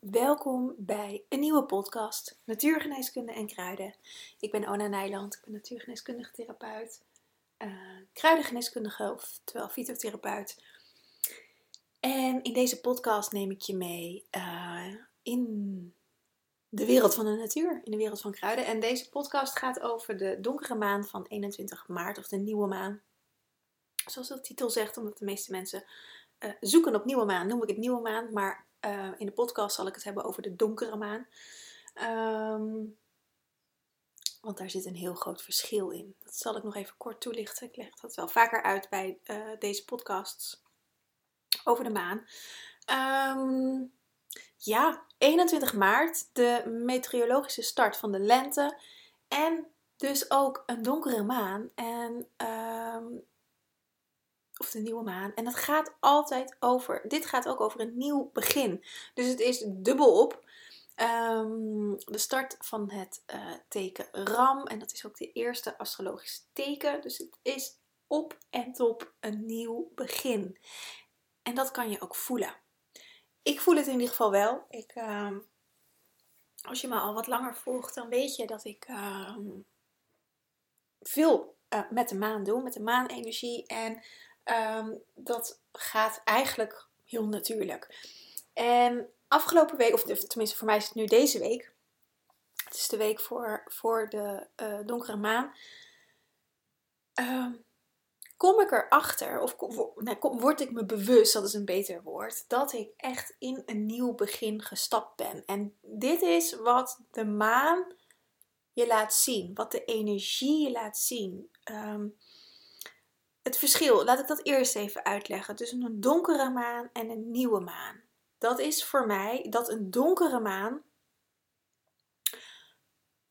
welkom bij een nieuwe podcast Natuurgeneeskunde en Kruiden. Ik ben Ona Nijland, ik ben natuurgeneeskundige therapeut, uh, kruidengeneeskundige, oftewel fytotherapeut. En in deze podcast neem ik je mee uh, in de wereld van de natuur, in de wereld van kruiden. En deze podcast gaat over de donkere maan van 21 maart, of de nieuwe maan. Zoals de titel zegt, omdat de meeste mensen uh, zoeken op nieuwe maan, noem ik het nieuwe maan. Maar uh, in de podcast zal ik het hebben over de donkere maan. Um, want daar zit een heel groot verschil in. Dat zal ik nog even kort toelichten. Ik leg dat wel vaker uit bij uh, deze podcasts over de maan. Um, ja, 21 maart, de meteorologische start van de lente. En dus ook een donkere maan. En um, of de nieuwe maan. En dat gaat altijd over, dit gaat ook over een nieuw begin. Dus het is dubbel op. Um, de start van het uh, teken Ram. En dat is ook de eerste astrologische teken. Dus het is op en top een nieuw begin. En dat kan je ook voelen. Ik voel het in ieder geval wel. Ik, uh, als je me al wat langer volgt, dan weet je dat ik uh, veel uh, met de maan doe, met de maanenergie. En Um, dat gaat eigenlijk heel natuurlijk. En afgelopen week, of tenminste voor mij is het nu deze week. Het is de week voor, voor de uh, donkere maan. Um, kom ik erachter, of kom, kom, word ik me bewust, dat is een beter woord, dat ik echt in een nieuw begin gestapt ben. En dit is wat de maan je laat zien, wat de energie je laat zien. Um, het verschil, laat ik dat eerst even uitleggen, tussen een donkere maan en een nieuwe maan. Dat is voor mij dat een donkere maan,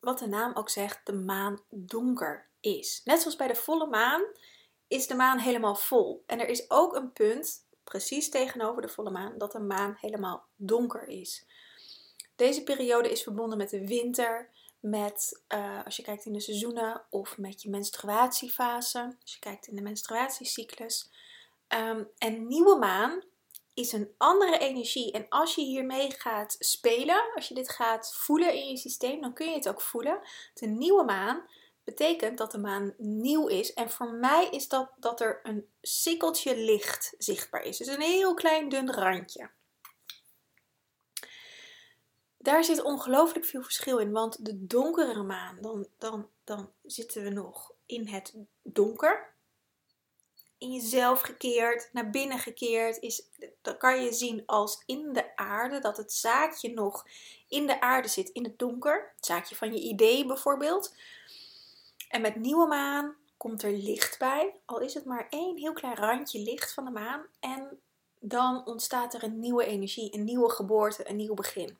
wat de naam ook zegt, de maan donker is. Net zoals bij de volle maan is de maan helemaal vol. En er is ook een punt, precies tegenover de volle maan, dat de maan helemaal donker is. Deze periode is verbonden met de winter, met, uh, als je kijkt in de seizoenen, of met je menstruatiefase, als je kijkt in de menstruatiecyclus. Um, en nieuwe maan is een andere energie. En als je hiermee gaat spelen, als je dit gaat voelen in je systeem, dan kun je het ook voelen. De nieuwe maan betekent dat de maan nieuw is. En voor mij is dat dat er een sikkeltje licht zichtbaar is. Dus een heel klein dun randje daar zit ongelooflijk veel verschil in. Want de donkere maan, dan, dan, dan zitten we nog in het donker. In jezelf gekeerd, naar binnen gekeerd. Is, dat kan je zien als in de aarde, dat het zaadje nog in de aarde zit, in het donker. Het zaadje van je idee bijvoorbeeld. En met nieuwe maan komt er licht bij. Al is het maar één heel klein randje licht van de maan. En dan ontstaat er een nieuwe energie, een nieuwe geboorte, een nieuw begin.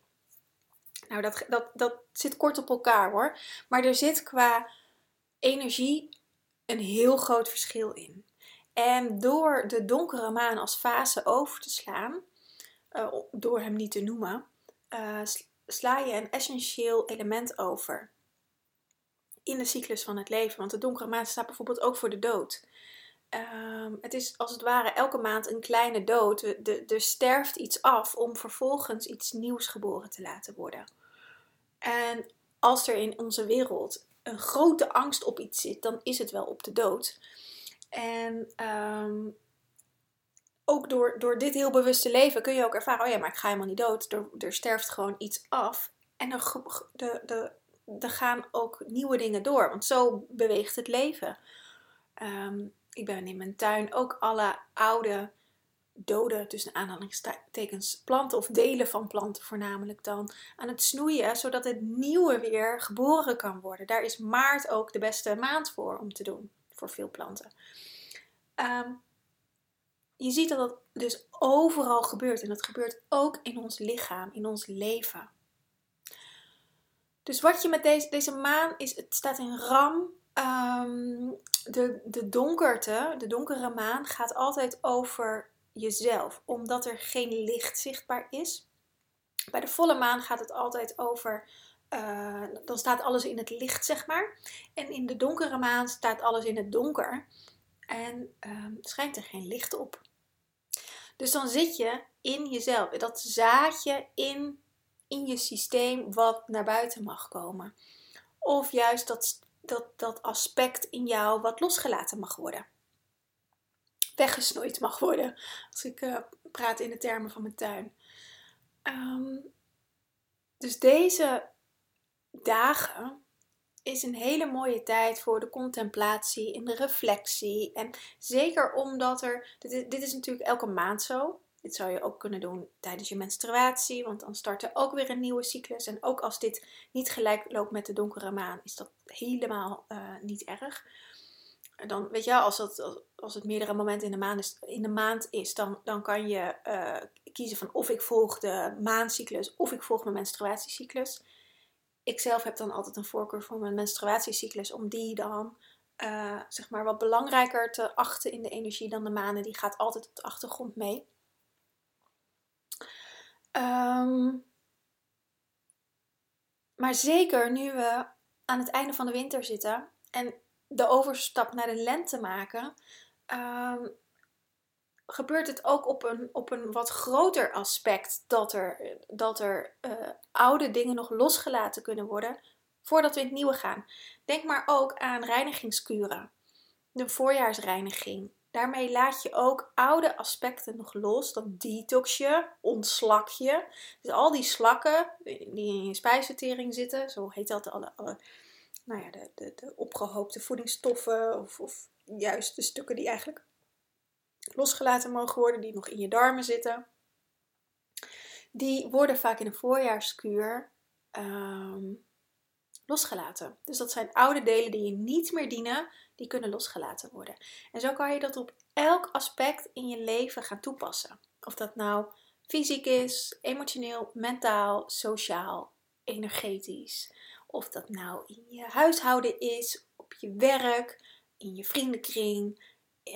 Nou, dat, dat, dat zit kort op elkaar hoor. Maar er zit qua energie een heel groot verschil in. En door de donkere maan als fase over te slaan, uh, door hem niet te noemen, uh, sla je een essentieel element over in de cyclus van het leven. Want de donkere maan staat bijvoorbeeld ook voor de dood. Um, het is als het ware elke maand een kleine dood. Er sterft iets af om vervolgens iets nieuws geboren te laten worden. En als er in onze wereld een grote angst op iets zit, dan is het wel op de dood. En um, ook door, door dit heel bewuste leven kun je ook ervaren: oh ja, maar ik ga helemaal niet dood. Er, er sterft gewoon iets af. En er, de, de, gaan ook nieuwe dingen door, want zo beweegt het leven. Um, ik ben in mijn tuin ook alle oude dode, tussen aanhalingstekens, planten of delen van planten voornamelijk dan aan het snoeien, zodat het nieuwe weer geboren kan worden. Daar is maart ook de beste maand voor om te doen, voor veel planten. Um, je ziet dat dat dus overal gebeurt en dat gebeurt ook in ons lichaam, in ons leven. Dus wat je met deze, deze maan is, het staat in ram. Um, de, de donkerte, de donkere maan, gaat altijd over jezelf, omdat er geen licht zichtbaar is. Bij de volle maan gaat het altijd over, uh, dan staat alles in het licht, zeg maar. En in de donkere maan staat alles in het donker. En uh, schijnt er geen licht op. Dus dan zit je in jezelf, dat zaadje in in je systeem wat naar buiten mag komen. Of juist dat, dat, dat aspect in jou wat losgelaten mag worden. Weggesnoeid mag worden. Als ik uh, praat in de termen van mijn tuin. Ehm, dus deze dagen is een hele mooie tijd voor de contemplatie en de reflectie. En zeker omdat er. Dit is, natuurlijk elke maand zo. Dit zou je ook kunnen doen tijdens je menstruatie, want dan start er ook weer een nieuwe cyclus. En ook als dit niet gelijk loopt met de donkere maan, is dat helemaal uh, niet erg. Dan weet je, als, dat, als het meerdere momenten in de maand is, in de maand is dan, dan kan je uh, kiezen van of ik volg de maancyclus of ik volg mijn menstruatiecyclus. Ik zelf heb dan altijd een voorkeur voor mijn menstruatiecyclus, om die dan uh, zeg maar wat belangrijker te achten in de energie dan de manen. Die gaat altijd op de achtergrond mee. Um, maar zeker nu we aan het einde van de winter zitten en de overstap naar de lente maken, um, gebeurt het ook op een, op een wat groter aspect dat er, dat er uh, oude dingen nog losgelaten kunnen worden voordat we in het nieuwe gaan. Denk maar ook aan reinigingskuren, de voorjaarsreiniging. Daarmee laat je ook oude aspecten nog los. Dan detox je, ontslak je. Dus al die slakken die in je spijsvertering zitten, zo heet dat, alle nou ja, de, de, opgehoopte voedingsstoffen of, of juist de stukken die eigenlijk losgelaten mogen worden, die nog in je darmen zitten. Die worden vaak in een voorjaarskuur um, losgelaten. Dus dat zijn oude delen die je niet meer dienen, die kunnen losgelaten worden. En zo kan je dat op elk aspect in je leven gaan toepassen. Of dat nou fysiek is, emotioneel, mentaal, sociaal, energetisch. Of dat nou in je huishouden is, op je werk, in je vriendenkring, uh,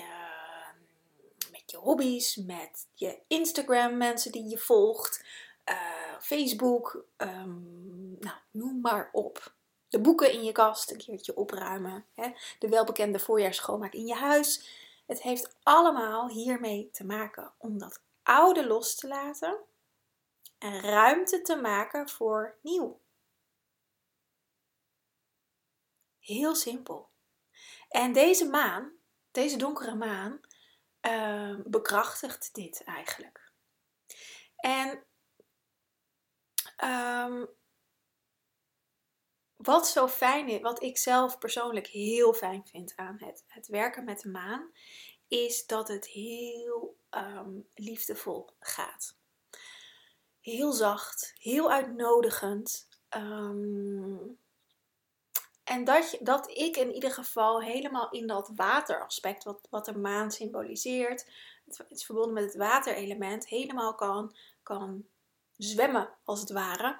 met je hobby's, met je Instagram mensen die je volgt, uh, Facebook, um, nou, noem maar op de boeken in je kast een keertje opruimen. Hè? De welbekende voorjaarsschoonmaak in je huis. Het heeft allemaal hiermee te maken om dat oude los te laten en ruimte te maken voor nieuw. Heel simpel. En deze maan, deze donkere maan, uh, bekrachtigt dit eigenlijk. En um, wat zo fijn is, wat ik zelf persoonlijk heel fijn vind aan het, het werken met de maan, is dat het heel ehm, liefdevol gaat. Heel zacht, heel uitnodigend. Ehm, en dat, dat ik in ieder geval helemaal in dat wateraspect, wat, wat de maan symboliseert, het is verbonden met het waterelement, helemaal kan, kan zwemmen als het ware.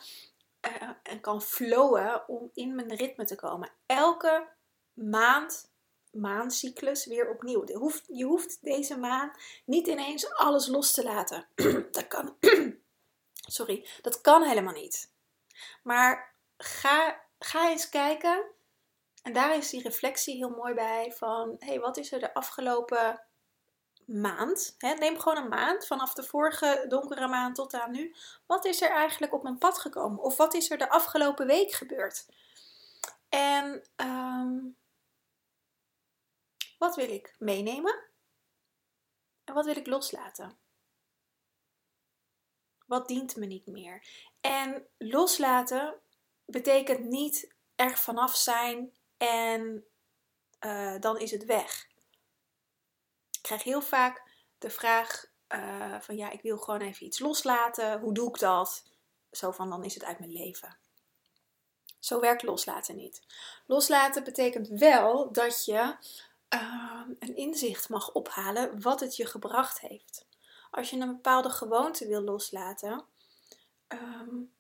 Eh, en kan flowen om in mijn ritme te komen. Elke maand, maancyclus weer opnieuw. Je hoeft, je hoeft deze maan niet ineens alles los te laten. dat kan. Sorry, dat kan helemaal niet. Maar ga, ga eens kijken. En daar is die reflectie heel mooi bij van, hey, wat is er de afgelopen maand, hè, neem gewoon een maand vanaf de vorige donkere maand tot aan nu. Wat is er eigenlijk op mijn pad gekomen? Of wat is er de afgelopen week gebeurd? En um, wat wil ik meenemen? En wat wil ik loslaten? Wat dient me niet meer? En loslaten betekent niet er vanaf zijn en uh, dan is het weg krijg heel vaak de vraag uh, van ja, ik wil gewoon even iets loslaten. Hoe doe ik dat? Zo van dan is het uit mijn leven. Zo werkt loslaten niet. Loslaten betekent wel dat je uh, een inzicht mag ophalen wat het je gebracht heeft. Als je een bepaalde gewoonte wil loslaten, um,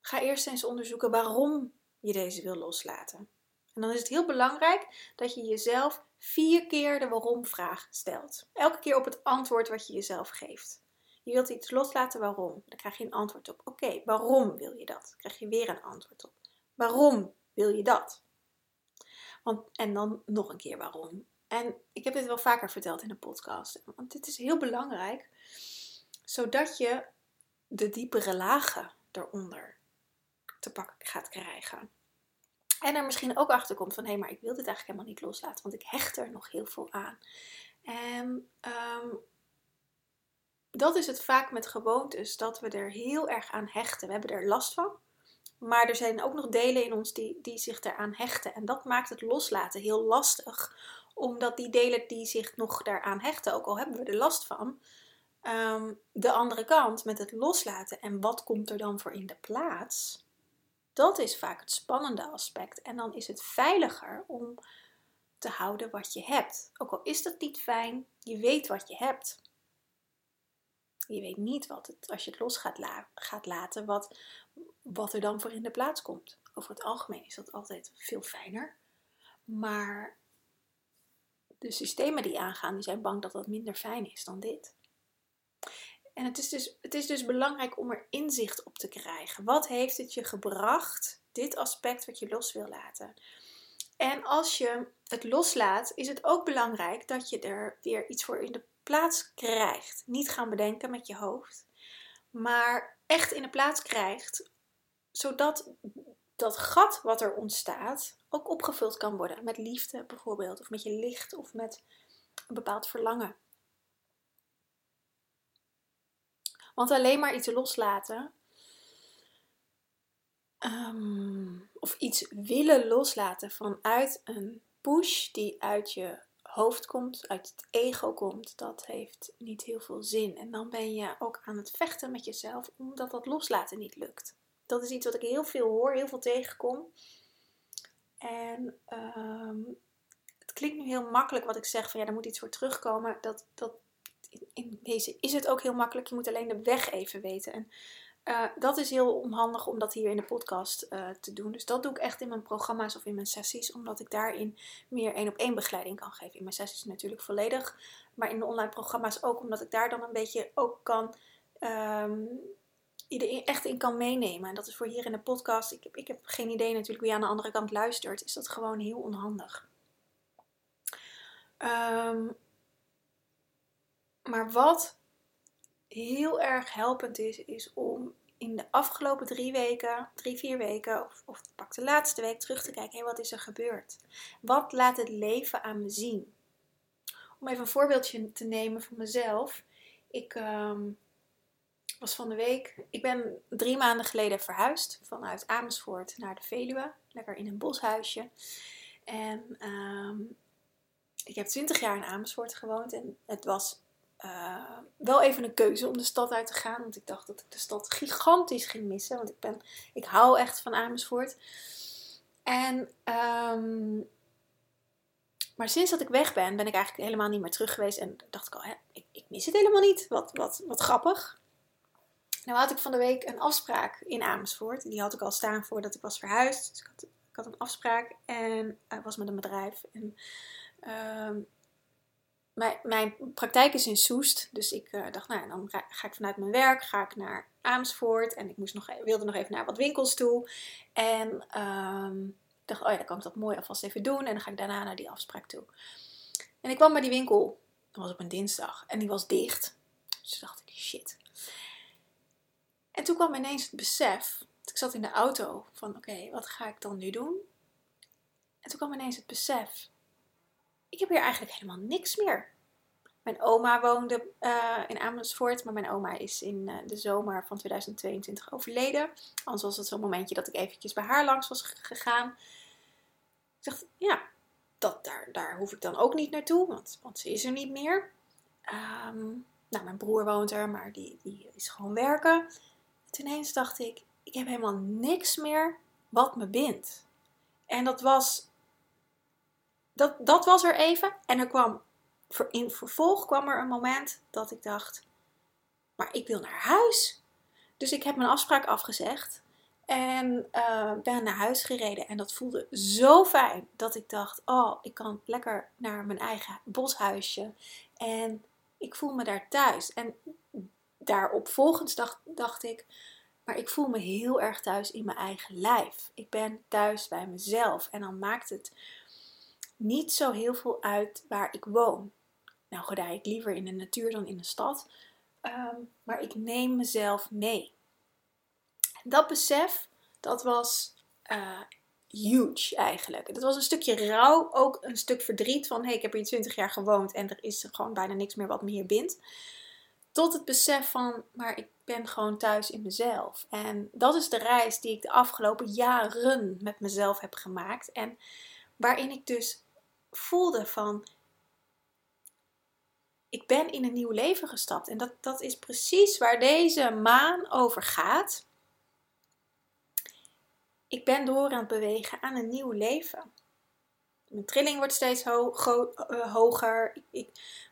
ga eerst eens onderzoeken waarom je deze wil loslaten. En dan is het heel belangrijk dat je jezelf vier keer de waarom-vraag stelt. Elke keer op het antwoord wat je jezelf geeft. Je wilt iets loslaten, waarom? Dan krijg je een antwoord op. Oké, waarom wil je dat? Krijg je weer een antwoord op. Waarom wil je dat? Want, en dan nog een keer waarom. En ik heb dit wel vaker verteld in de podcast. Want dit is heel belangrijk. Zodat je de diepere lagen eronder te pakken gaat krijgen. En er misschien ook achter komt van hé, hey, maar ik wil dit eigenlijk helemaal niet loslaten, want ik hecht er nog heel veel aan. En ehm, dat is het vaak met gewoontes, dat we er heel erg aan hechten. We hebben er last van. Maar er zijn ook nog delen in ons die, die zich eraan hechten. En dat maakt het loslaten heel lastig. Omdat die delen die zich nog daaraan hechten, ook al hebben we er last van, um, de andere kant met het loslaten en wat komt er dan voor in de plaats, dat is vaak het spannende aspect. En dan is het veiliger om te houden wat je hebt. Ook al is dat niet fijn, je weet wat je hebt. Je weet niet wat het, als je het los gaat, gaat laten, wat, wat er dan voor in de plaats komt. Over het algemeen is dat altijd veel fijner. Maar de systemen die aangaan, die zijn bang dat dat minder fijn is dan dit. En het is, dus, het is dus belangrijk om er inzicht op te krijgen. Wat heeft het je gebracht, dit aspect wat je los wil laten? En als je het loslaat, is het ook belangrijk dat je er weer iets voor in de plaats krijgt. Niet gaan bedenken met je hoofd, maar echt in de plaats krijgt, zodat dat gat wat er ontstaat ook opgevuld kan worden. Met liefde bijvoorbeeld, of met je licht, of met een bepaald verlangen. Want alleen maar iets loslaten, ehm, of iets willen loslaten vanuit een push die uit je hoofd komt, uit het ego komt, dat heeft niet heel veel zin. En dan ben je ook aan het vechten met jezelf omdat dat loslaten niet lukt. Dat is iets wat ik heel veel hoor, heel veel tegenkom. En ehm, het klinkt nu heel makkelijk wat ik zeg van ja, er moet iets voor terugkomen. Dat, dat, in deze is het ook heel makkelijk. Je moet alleen de weg even weten. En uh, dat is heel onhandig om dat hier in de podcast uh, te doen. Dus dat doe ik echt in mijn programma's of in mijn sessies, omdat ik daarin meer één op één begeleiding kan geven. In mijn sessies natuurlijk volledig, maar in de online programma's ook, omdat ik daar dan een beetje ook kan. Um, iedereen echt in kan meenemen. En dat is voor hier in de podcast. Ik heb, ik heb geen idee natuurlijk wie aan de andere kant luistert. Is dat gewoon heel onhandig. Um, maar wat heel erg helpend is, is om in de afgelopen drie weken, drie, vier weken, of, of pak de laatste week terug te kijken. Hé, wat is er gebeurd? Wat laat het leven aan me zien? Om even een voorbeeldje te nemen van mezelf. Ik um, was van de week, ik ben drie maanden geleden verhuisd vanuit Amersfoort naar de Veluwe. Lekker in een boshuisje. En um, ik heb twintig jaar in Amersfoort gewoond en het was uh, wel even een keuze om de stad uit te gaan. Want ik dacht dat ik de stad gigantisch ging missen. Want ik, ben, ik hou echt van Amersfoort. En, um, maar sinds dat ik weg ben, ben ik eigenlijk helemaal niet meer terug geweest. En dacht ik al, hè, ik, ik, mis het helemaal niet. Wat, wat, wat grappig. Nou had ik van de week een afspraak in Amersfoort. Die had ik al staan voordat ik was verhuisd. Dus ik had, ik had een afspraak en uh, was met een bedrijf. En um, mijn, mijn praktijk is in Soest. Dus ik uh, dacht, nou, dan ga ik vanuit mijn werk ga ik naar Amersfoort. En ik moest nog, wilde nog even naar wat winkels toe. En um, dacht, oh ja, dan kan ik dat mooi alvast even doen. En dan ga ik daarna naar die afspraak toe. En ik kwam bij die winkel. Dat was op een dinsdag. En die was dicht. Dus dacht ik, shit. En toen kwam ineens het besef. Ik zat in de auto van, oké, wat ga ik dan nu doen? En toen kwam ineens het besef ik heb hier eigenlijk helemaal niks meer. Mijn oma woonde uh, in Amersfoort, maar mijn oma is in uh, de zomer van 2022 overleden. Anders was het zo'n momentje dat ik eventjes bij haar langs was gegaan. Ik dacht, ja, dat, daar, daar hoef ik dan ook niet naartoe, want, want ze is er niet meer. Um, nou, mijn broer woont er, maar die, die is gewoon werken. En toen ineens dacht ik, ik heb helemaal niks meer wat me bindt. En dat was dat, dat was er even. En er kwam, in vervolg kwam er een moment dat ik dacht, maar ik wil naar huis. Dus ik heb mijn afspraak afgezegd. En uh, ben naar huis gereden. En dat voelde zo fijn dat ik dacht: Oh, ik kan lekker naar mijn eigen boshuisje. En ik voel me daar thuis. En daarop volgens dacht, dacht ik: Maar ik voel me heel erg thuis in mijn eigen lijf. Ik ben thuis bij mezelf. En dan maakt het niet zo heel veel uit waar ik woon. Nou gedij ik liever in de natuur dan in de stad. Um, maar ik neem mezelf mee. Dat besef, dat was uh, huge eigenlijk. Dat was een stukje rouw, ook een stuk verdriet van... hé, hey, ik heb hier 20 jaar gewoond en er is gewoon bijna niks meer wat me hier bindt. Tot het besef van, maar ik ben gewoon thuis in mezelf. En dat is de reis die ik de afgelopen jaren met mezelf heb gemaakt. En waarin ik dus voelde van, ik ben in een nieuw leven gestapt. En dat, dat is precies waar deze maan over gaat. Ik ben door aan het bewegen aan een nieuw leven. Mijn trilling wordt steeds eh, hoger. Ik,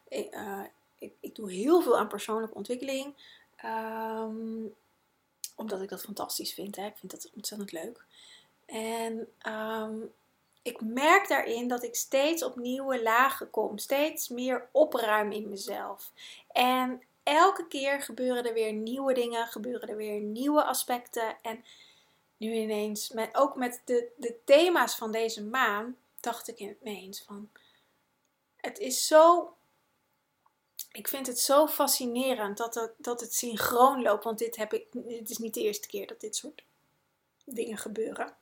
ik, uh, ik, ik, doe heel veel aan persoonlijke ontwikkeling. Ehm, omdat ik dat fantastisch vind. Hè. Ik vind dat ontzettend leuk. En ehm, ik merk daarin dat ik steeds op nieuwe lagen kom. Steeds meer opruim in mezelf. En elke keer gebeuren er weer nieuwe dingen. Gebeuren er weer nieuwe aspecten. En nu ineens, met, ook met de, de thema's van deze maan, dacht ik ineens van... Het is zo ik vind het zo fascinerend dat het, dat het synchroon loopt. Want dit, heb ik, dit is niet de eerste keer dat dit soort dingen gebeuren.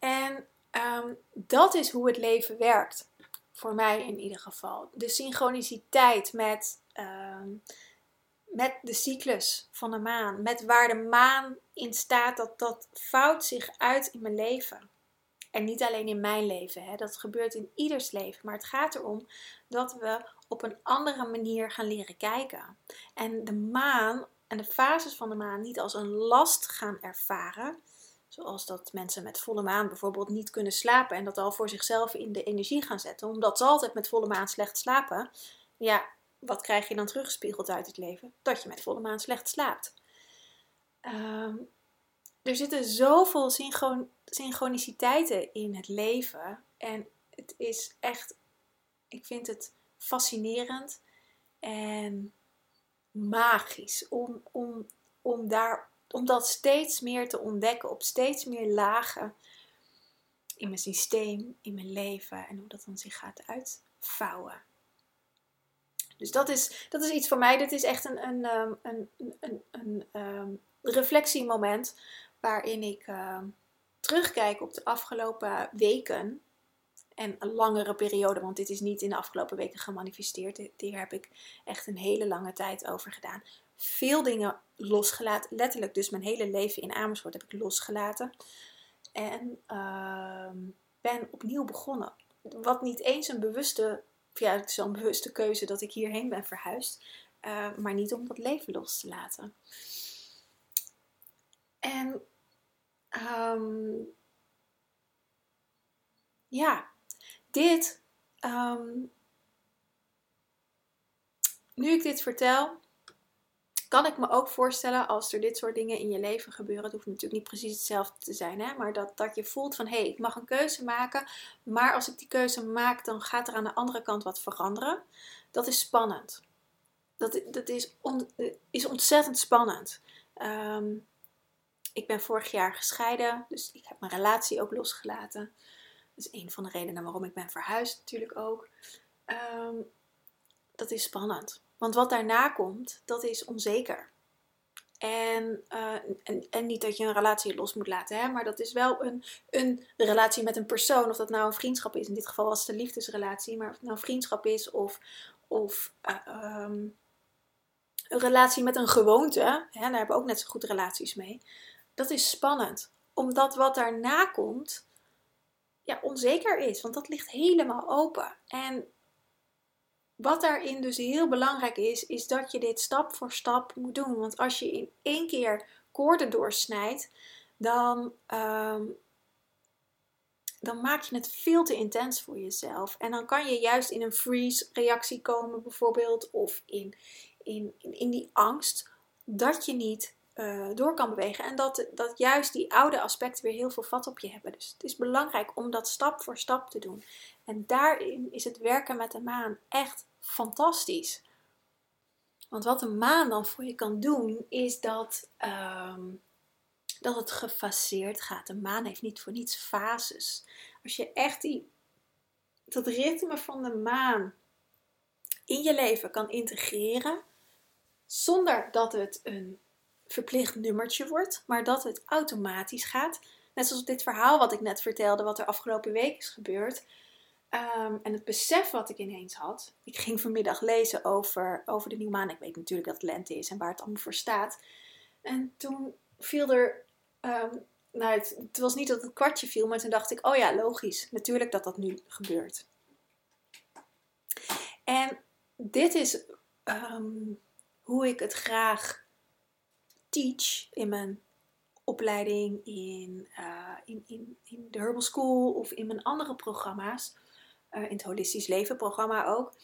En ehm, dat is hoe het leven werkt. Voor mij in ieder geval. De synchroniciteit met, ehm, met de cyclus van de maan. Met waar de maan in staat, dat, dat vouwt zich uit in mijn leven. En niet alleen in mijn leven, hè. dat gebeurt in ieders leven. Maar het gaat erom dat we op een andere manier gaan leren kijken. En de maan en de fases van de maan niet als een last gaan ervaren. Zoals dat mensen met volle maan bijvoorbeeld niet kunnen slapen en dat al voor zichzelf in de energie gaan zetten. Omdat ze altijd met volle maan slecht slapen. Ja, wat krijg je dan teruggespiegeld uit het leven? Dat je met volle maan slecht slaapt. Ehm, er zitten zoveel synchron synchroniciteiten in het leven. En het is echt, ik vind het fascinerend en magisch om, om, om, daar, om dat steeds meer te ontdekken op steeds meer lagen in mijn systeem, in mijn leven en hoe dat dan zich gaat uitvouwen. Dus dat is, dat is iets voor mij. Dit is echt een, een, ehm, een, een, een, ehm, reflectiemoment waarin ik ehm, terugkijk op de afgelopen weken en een langere periode, want dit is niet in de afgelopen weken gemanifesteerd. Hier heb ik echt een hele lange tijd over gedaan. Veel dingen losgelaten, letterlijk dus mijn hele leven in Amersfoort heb ik losgelaten. En uh, ben opnieuw begonnen. Wat niet eens een bewuste, ja het een bewuste keuze dat ik hierheen ben verhuisd. Uh, maar niet om dat leven los te laten. En um, ja, dit, ehm, nu ik dit vertel, kan ik me ook voorstellen als er dit soort dingen in je leven gebeuren. Het hoeft natuurlijk niet precies hetzelfde te zijn, hè? maar dat, dat je voelt van hé, hey, ik mag een keuze maken, maar als ik die keuze maak, dan gaat er aan de andere kant wat veranderen. Dat is spannend. Dat, dat is, is ontzettend spannend. Ehm, ik ben vorig jaar gescheiden, dus ik heb mijn relatie ook losgelaten is een van de redenen waarom ik ben verhuisd natuurlijk ook. Ehm, dat is spannend. Want wat daarna komt, dat is onzeker. En, uh, en, en, niet dat je een relatie los moet laten, hè? maar dat is wel een, een relatie met een persoon. Of dat nou een vriendschap is, in dit geval was het een liefdesrelatie, maar of het nou een vriendschap is of, of uh, um, een relatie met een gewoonte, hè? daar hebben we ook net zo goed relaties mee. Dat is spannend, omdat wat daarna komt, ja, onzeker is. Want dat ligt helemaal open. En wat daarin dus heel belangrijk is, is dat je dit stap voor stap moet doen. Want als je in één keer koorden doorsnijdt, dan, ehm, dan maak je het veel te intens voor jezelf. En dan kan je juist in een freeze-reactie komen, bijvoorbeeld, of in, in, in, die angst dat je niet uh, door kan bewegen. En dat, dat juist die oude aspecten weer heel veel vat op je hebben. Dus het is belangrijk om dat stap voor stap te doen. En daarin is het werken met de maan echt fantastisch. Want wat de maan dan voor je kan doen, is dat, ehm, dat het gefaseerd gaat. De maan heeft niet voor niets fases. Als je echt die, dat ritme van de maan in je leven kan integreren, zonder dat het een verplicht nummertje wordt, maar dat het automatisch gaat. Net zoals dit verhaal wat ik net vertelde, wat er afgelopen week is gebeurd. Ehm, en het besef wat ik ineens had. Ik ging vanmiddag lezen over, over de nieuwe maan. Ik weet natuurlijk dat het lente is en waar het allemaal voor staat. En toen viel er. Ehm, nou, het, het, was niet dat het kwartje viel, maar toen dacht ik: oh ja, logisch. Natuurlijk dat dat nu gebeurt. En dit is ehm, hoe ik het graag teach in mijn opleiding, in, uh, in, in, in de Herbal School of in mijn andere programma's. Uh, in het Holistisch Leven programma ook.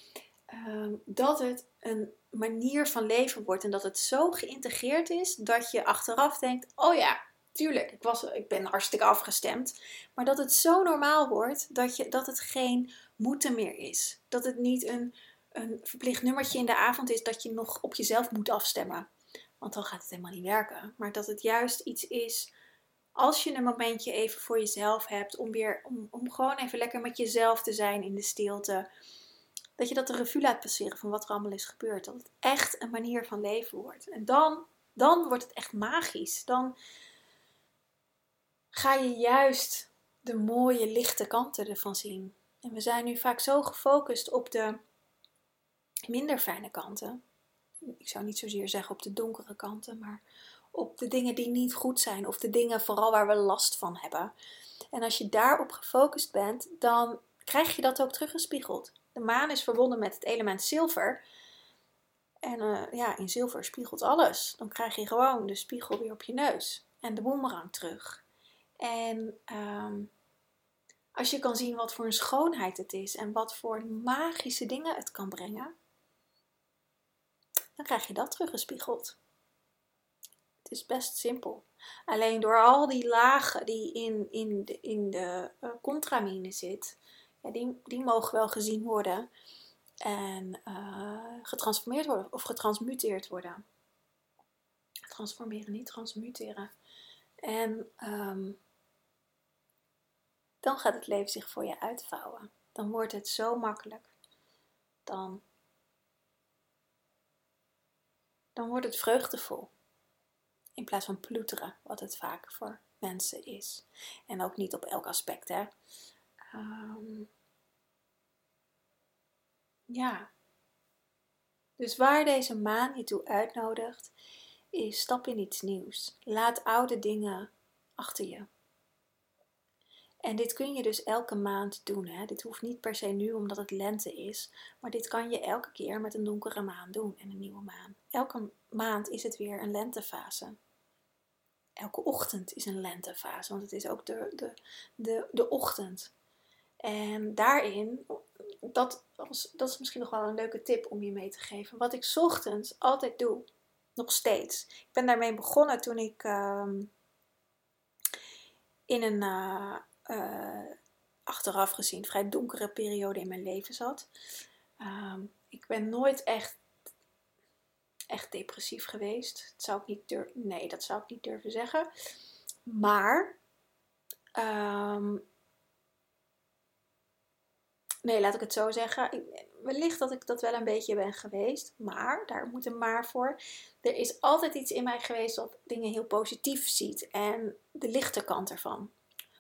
Uh, dat het een manier van leven wordt en dat het zo geïntegreerd is dat je achteraf denkt: oh ja, tuurlijk, ik, was, ik ben hartstikke afgestemd. Maar dat het zo normaal wordt dat, je, dat het geen moeten meer is. Dat het niet een, een verplicht nummertje in de avond is dat je nog op jezelf moet afstemmen. Want dan gaat het helemaal niet werken. Maar dat het juist iets is, als je een momentje even voor jezelf hebt, om, weer, om, om gewoon even lekker met jezelf te zijn in de stilte. Dat je dat de revue laat passeren van wat er allemaal is gebeurd. Dat het echt een manier van leven wordt. En dan, dan wordt het echt magisch. Dan ga je juist de mooie lichte kanten ervan zien. En we zijn nu vaak zo gefocust op de minder fijne kanten. Ik zou niet zozeer zeggen op de donkere kanten, maar op de dingen die niet goed zijn of de dingen vooral waar we last van hebben. En als je daarop gefocust bent, dan krijg je dat ook teruggespiegeld. De maan is verbonden met het element zilver. En uh, ja, in zilver spiegelt alles. Dan krijg je gewoon de spiegel weer op je neus en de boemerang terug. En um, als je kan zien wat voor een schoonheid het is en wat voor magische dingen het kan brengen, dan krijg je dat teruggespiegeld. Het is best simpel. Alleen door al die lagen die in, in de, in de uh, contramine zit, ja, die, die mogen wel gezien worden en uh, getransformeerd worden of getransmuteerd worden. Transformeren, niet transmuteren. En um, dan gaat het leven zich voor je uitvouwen. Dan wordt het zo makkelijk. Dan, dan wordt het vreugdevol. In plaats van ploeteren, wat het vaak voor mensen is. En ook niet op elk aspect, hè. Um, ja. Dus waar deze maan je toe uitnodigt, is stap in iets nieuws. Laat oude dingen achter je. En dit kun je dus elke maand doen. Hè? Dit hoeft niet per se nu omdat het lente is. Maar dit kan je elke keer met een donkere maan doen en een nieuwe maan. Elke maand is het weer een lentefase. Elke ochtend is een lentefase, want het is ook de, de, de, de ochtend. En daarin, dat, dat is misschien nog wel een leuke tip om je mee te geven. Wat ik ochtends altijd doe, nog steeds. Ik ben daarmee begonnen toen ik uh, in een, uh, uh, achteraf gezien vrij donkere periode in mijn leven zat. Um, ik ben nooit echt, echt depressief geweest. Dat zou ik niet durven, nee, dat zou ik niet durven zeggen. Maar, um, nee, laat ik het zo zeggen. wellicht dat ik dat wel een beetje ben geweest. Maar, daar moet een maar voor. Er is altijd iets in mij geweest dat dingen heel positief ziet. En de lichte kant ervan.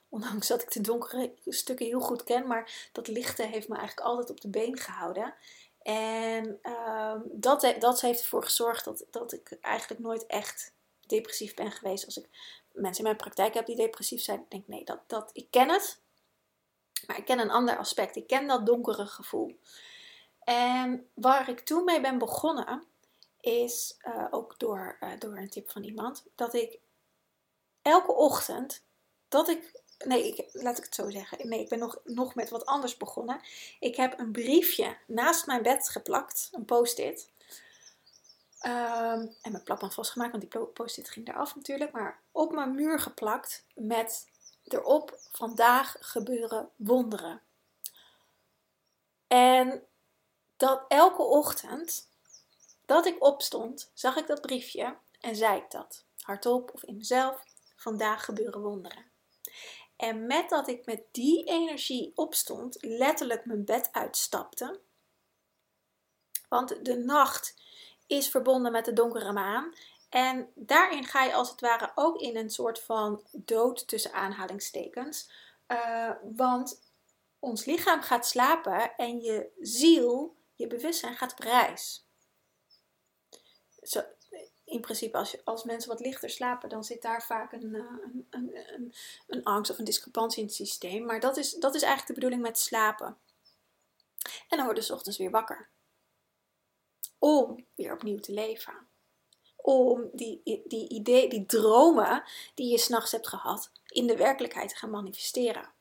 Ondanks dat ik de donkere stukken heel goed ken, maar dat lichte heeft me eigenlijk altijd op de been gehouden. En uh, dat, dat heeft ervoor gezorgd dat, dat ik eigenlijk nooit echt depressief ben geweest. Als ik mensen in mijn praktijk heb die depressief zijn, denk ik nee, dat, dat, ik ken het. Maar ik ken een ander aspect. Ik ken dat donkere gevoel. En waar ik toen mee ben begonnen, is uh, ook door, uh, door een tip van iemand, dat ik elke ochtend, dat ik Nee, ik, laat ik het zo zeggen. Nee, ik ben nog, nog met wat anders begonnen. Ik heb een briefje naast mijn bed geplakt, een post-it. Um, en mijn plakband vastgemaakt, want die post-it ging eraf natuurlijk. Maar op mijn muur geplakt met erop: Vandaag gebeuren wonderen. En dat elke ochtend dat ik opstond, zag ik dat briefje en zei ik dat hardop of in mezelf: Vandaag gebeuren wonderen. En met dat ik met die energie opstond, letterlijk mijn bed uitstapte. Want de nacht is verbonden met de donkere maan. En daarin ga je als het ware ook in een soort van dood tussen aanhalingstekens. Uh, want ons lichaam gaat slapen en je ziel, je bewustzijn gaat op reis. Zo, in principe, als, je, als mensen wat lichter slapen, dan zit daar vaak een, eh, een, een, een, een angst of een discrepantie in het systeem. Maar dat is, dat is eigenlijk de bedoeling met slapen. En dan worden ze ochtends weer wakker. Om weer opnieuw te leven. Om die, die, idee, die dromen die je s'nachts hebt gehad, in de werkelijkheid te gaan manifesteren.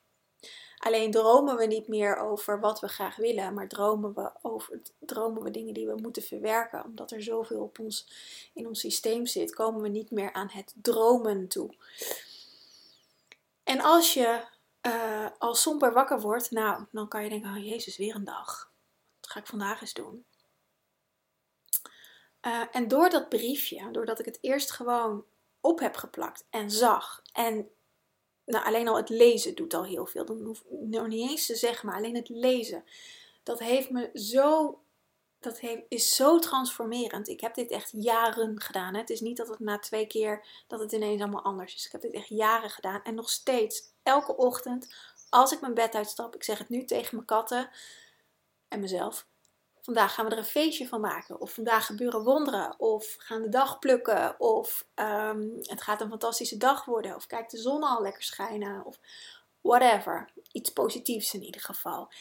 Alleen dromen we niet meer over wat we graag willen, maar dromen we over dromen we dingen die we moeten verwerken. Omdat er zoveel op ons, in ons systeem zit, komen we niet meer aan het dromen toe. En als je uh, al somber wakker wordt, nou, dan kan je denken: oh Jezus, weer een dag. Wat ga ik vandaag eens doen? Uh, en door dat briefje, doordat ik het eerst gewoon op heb geplakt en zag en nou, alleen al het lezen doet al heel veel. Dan hoef ik nog niet eens te zeggen, maar alleen het lezen. Dat heeft me zo. Dat heeft, is zo transformerend. Ik heb dit echt jaren gedaan. Hè. Het is niet dat het na twee keer dat het ineens allemaal anders is. Ik heb dit echt jaren gedaan. En nog steeds, elke ochtend, als ik mijn bed uitstap, ik zeg het nu tegen mijn katten en mezelf vandaag gaan we er een feestje van maken. Of vandaag gebeuren wonderen. Of gaan de dag plukken. Of um, het gaat een fantastische dag worden. Of kijk de zon al lekker schijnen. Of whatever. Iets positiefs in ieder geval.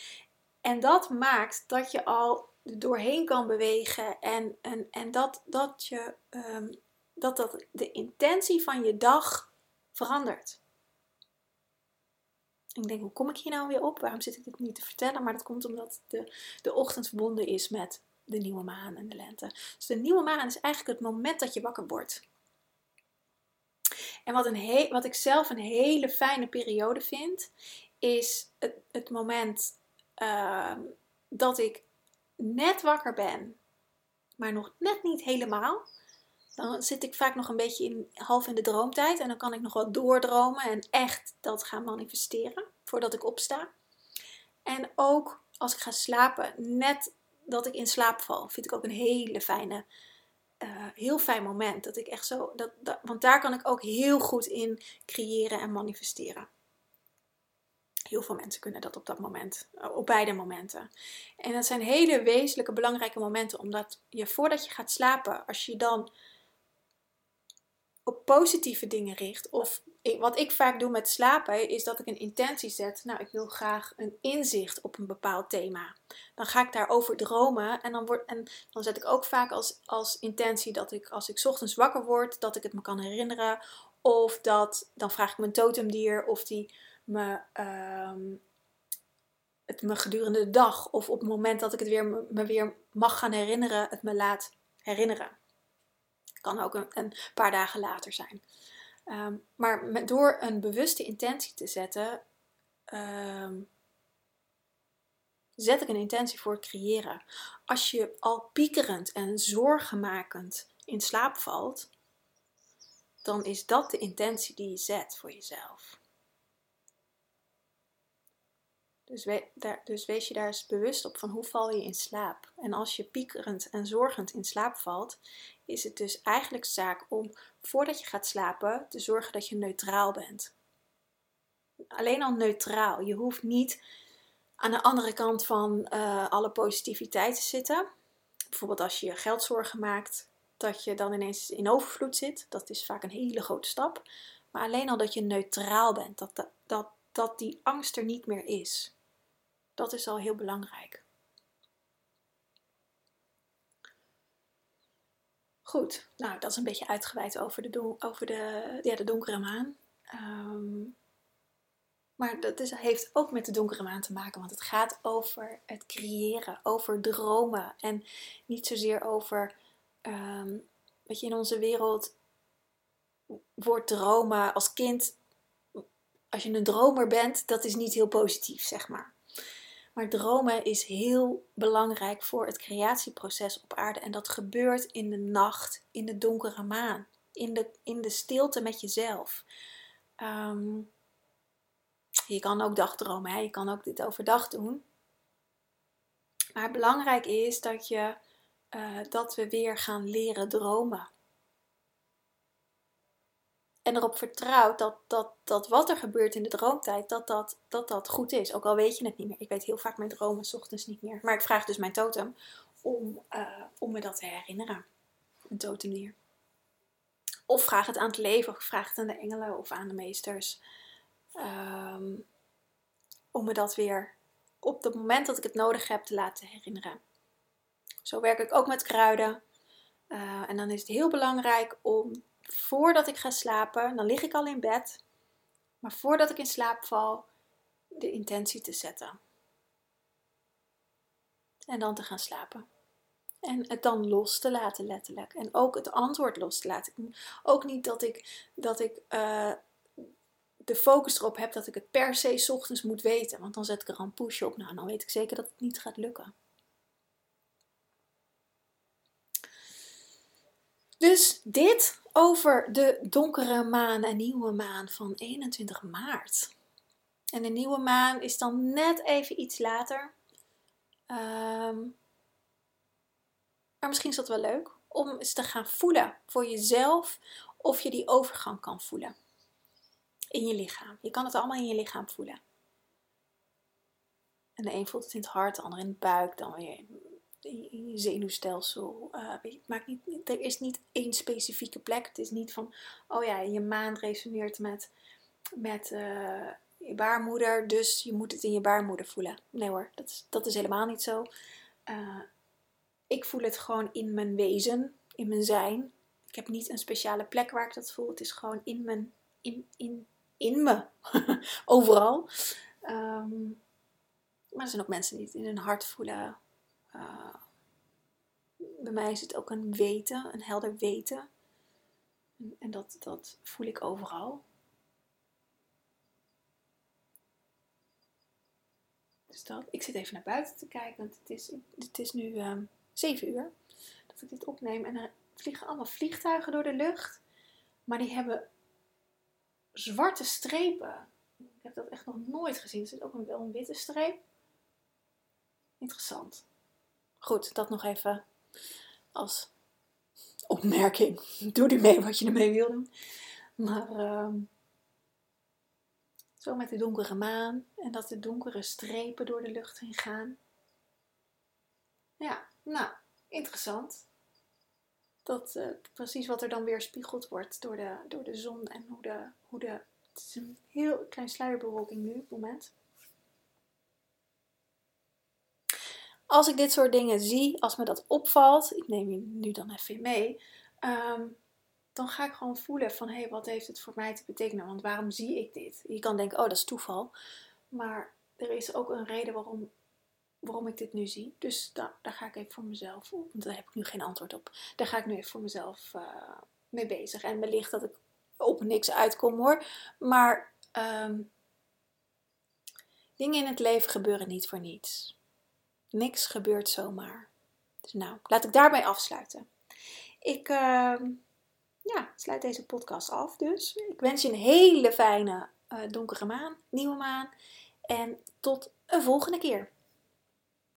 En dat maakt dat je al doorheen kan bewegen. En, en, en dat, dat, je, um, dat, dat de intentie van je dag verandert. Ik denk, hoe kom ik hier nou weer op? Waarom zit ik dit niet te vertellen? Maar dat komt omdat de, de ochtend verbonden is met de nieuwe maan en de lente. Dus de nieuwe maan is eigenlijk het moment dat je wakker wordt. En wat, een wat ik zelf een hele fijne periode vind, is het, het moment uh, dat ik net wakker ben, maar nog net niet helemaal. Dan zit ik vaak nog een beetje in, half in de droomtijd. En dan kan ik nog wat doordromen en echt dat gaan manifesteren voordat ik opsta. En ook als ik ga slapen, net dat ik in slaap val, vind ik ook een hele fijne, uh, heel fijn moment. Dat ik echt zo, dat, want daar kan ik ook heel goed in creëren en manifesteren. Heel veel mensen kunnen dat op dat moment, eh, op beide momenten. En dat zijn hele wezenlijke, belangrijke momenten, omdat je voordat je gaat slapen, als je dan op positieve dingen richt. Of wat ik vaak doe met slapen, is dat ik een intentie zet. Nou, ik wil graag een inzicht op een bepaald thema. Dan ga ik daarover dromen. En dan, word, en dan zet ik ook vaak als, als intentie dat ik, als ik ochtends wakker word, dat ik het me kan herinneren. Of dat, dan vraag ik mijn totemdier of die me, um, het me gedurende de dag of op het moment dat ik het weer, me weer mag gaan herinneren, het me laat herinneren kan ook een, een paar dagen later zijn. Um, maar door een bewuste intentie te zetten, um, zet ik een intentie voor het creëren. Als je al piekerend en zorgenmakend in slaap valt, dan is dat de intentie die je zet voor jezelf. Dus, daar, dus wees je daar eens bewust op van hoe val je in slaap. En als je piekerend en zorgend in slaap valt, is het dus eigenlijk zaak om voordat je gaat slapen te zorgen dat je neutraal bent. Alleen al neutraal. Je hoeft niet aan de andere kant van uh, alle positiviteit te zitten. Bijvoorbeeld als je je geldzorgen maakt, dat je dan ineens in overvloed zit. Dat is vaak een hele grote stap. Maar alleen al dat je neutraal bent, dat, dat, dat die angst er niet meer is. Dat is al heel belangrijk. Goed, nou dat is een beetje uitgeweid over de, over de, ja, de donkere maan. Ehm, maar dat is, heeft ook met de donkere maan te maken, want het gaat over het creëren, over dromen en niet zozeer over, um, je, in onze wereld wordt dromen als kind, als je een dromer bent, dat is niet heel positief, zeg maar. Maar dromen is heel belangrijk voor het creatieproces op aarde. En dat gebeurt in de nacht, in de donkere maan, in de, in de stilte met jezelf. Ehm, je kan ook dagdromen, hè? je kan ook dit overdag doen. Maar belangrijk is dat, je, uh, dat we weer gaan leren dromen. En erop vertrouwt dat, dat, dat wat er gebeurt in de droomtijd, dat dat, dat dat goed is. Ook al weet je het niet meer. Ik weet heel vaak mijn dromen s ochtends niet meer. Maar ik vraag dus mijn totem om, uh, om me dat te herinneren. Een totemdier. Of vraag het aan het leven, of vraag het aan de engelen of aan de meesters. Um, om me dat weer op het moment dat ik het nodig heb te laten herinneren. Zo werk ik ook met kruiden. Uh, en dan is het heel belangrijk om voordat ik ga slapen, dan lig ik al in bed, maar voordat ik in slaap val, de intentie te zetten. En dan te gaan slapen. En het dan los te laten, letterlijk. En ook het antwoord los te laten. Ook niet dat ik, dat ik uh, de focus erop heb dat ik het per se ochtends moet weten. Want dan zet ik er een push op. Nou, dan weet ik zeker dat het niet gaat lukken. Dus dit over de donkere maan en nieuwe maan van 21 maart. En de nieuwe maan is dan net even iets later. Um, maar misschien is dat wel leuk om eens te gaan voelen voor jezelf of je die overgang kan voelen in je lichaam. Je kan het allemaal in je lichaam voelen. En de een voelt het in het hart, de ander in de buik, dan weer je zenuwstelsel. Uh, het maakt niet, er is niet één specifieke plek. Het is niet van, oh ja, je maan resoneert met, met uh, je baarmoeder, dus je moet het in je baarmoeder voelen. Nee hoor, dat is, dat is helemaal niet zo. Uh, ik voel het gewoon in mijn wezen, in mijn zijn. Ik heb niet een speciale plek waar ik dat voel. Het is gewoon in mijn, in, in, in me. Overal. Um, maar er zijn ook mensen die het in hun hart voelen. Uh, bij mij is het ook een weten, een helder weten. En, dat, dat voel ik overal. Dus dat, ik zit even naar buiten te kijken, want het is, het is nu um, 7 uur dat ik dit opneem. En er vliegen allemaal vliegtuigen door de lucht. Maar die hebben zwarte strepen. Ik heb dat echt nog nooit gezien. Er zit ook wel een witte streep. Interessant. Goed, dat nog even als opmerking. Doe er mee wat je ermee wil doen. Maar uh, zo met de donkere maan en dat de donkere strepen door de lucht heen gaan. Ja, nou, interessant. Dat uh, precies wat er dan weer spiegeld wordt door de, door de zon en hoe de, hoe de. Het is een heel klein sluierbewolking nu op het moment. Als ik dit soort dingen zie, als me dat opvalt, ik neem je nu dan even mee, um, dan ga ik gewoon voelen van hé, hey, wat heeft het voor mij te betekenen? Want waarom zie ik dit? Je kan denken, oh, dat is toeval. Maar er is ook een reden waarom waarom ik dit nu zie. Dus daar, ga ik even voor mezelf, want daar heb ik nu geen antwoord op. Daar ga ik nu even voor mezelf uh, mee bezig. En wellicht dat ik op niks uitkom hoor. Maar um, dingen in het leven gebeuren niet voor niets. Niks gebeurt zomaar. Dus nou, laat ik daarbij afsluiten. Ik uh, ja, sluit deze podcast af dus. Ik wens je een hele fijne uh, donkere maan, nieuwe maan. En tot een volgende keer.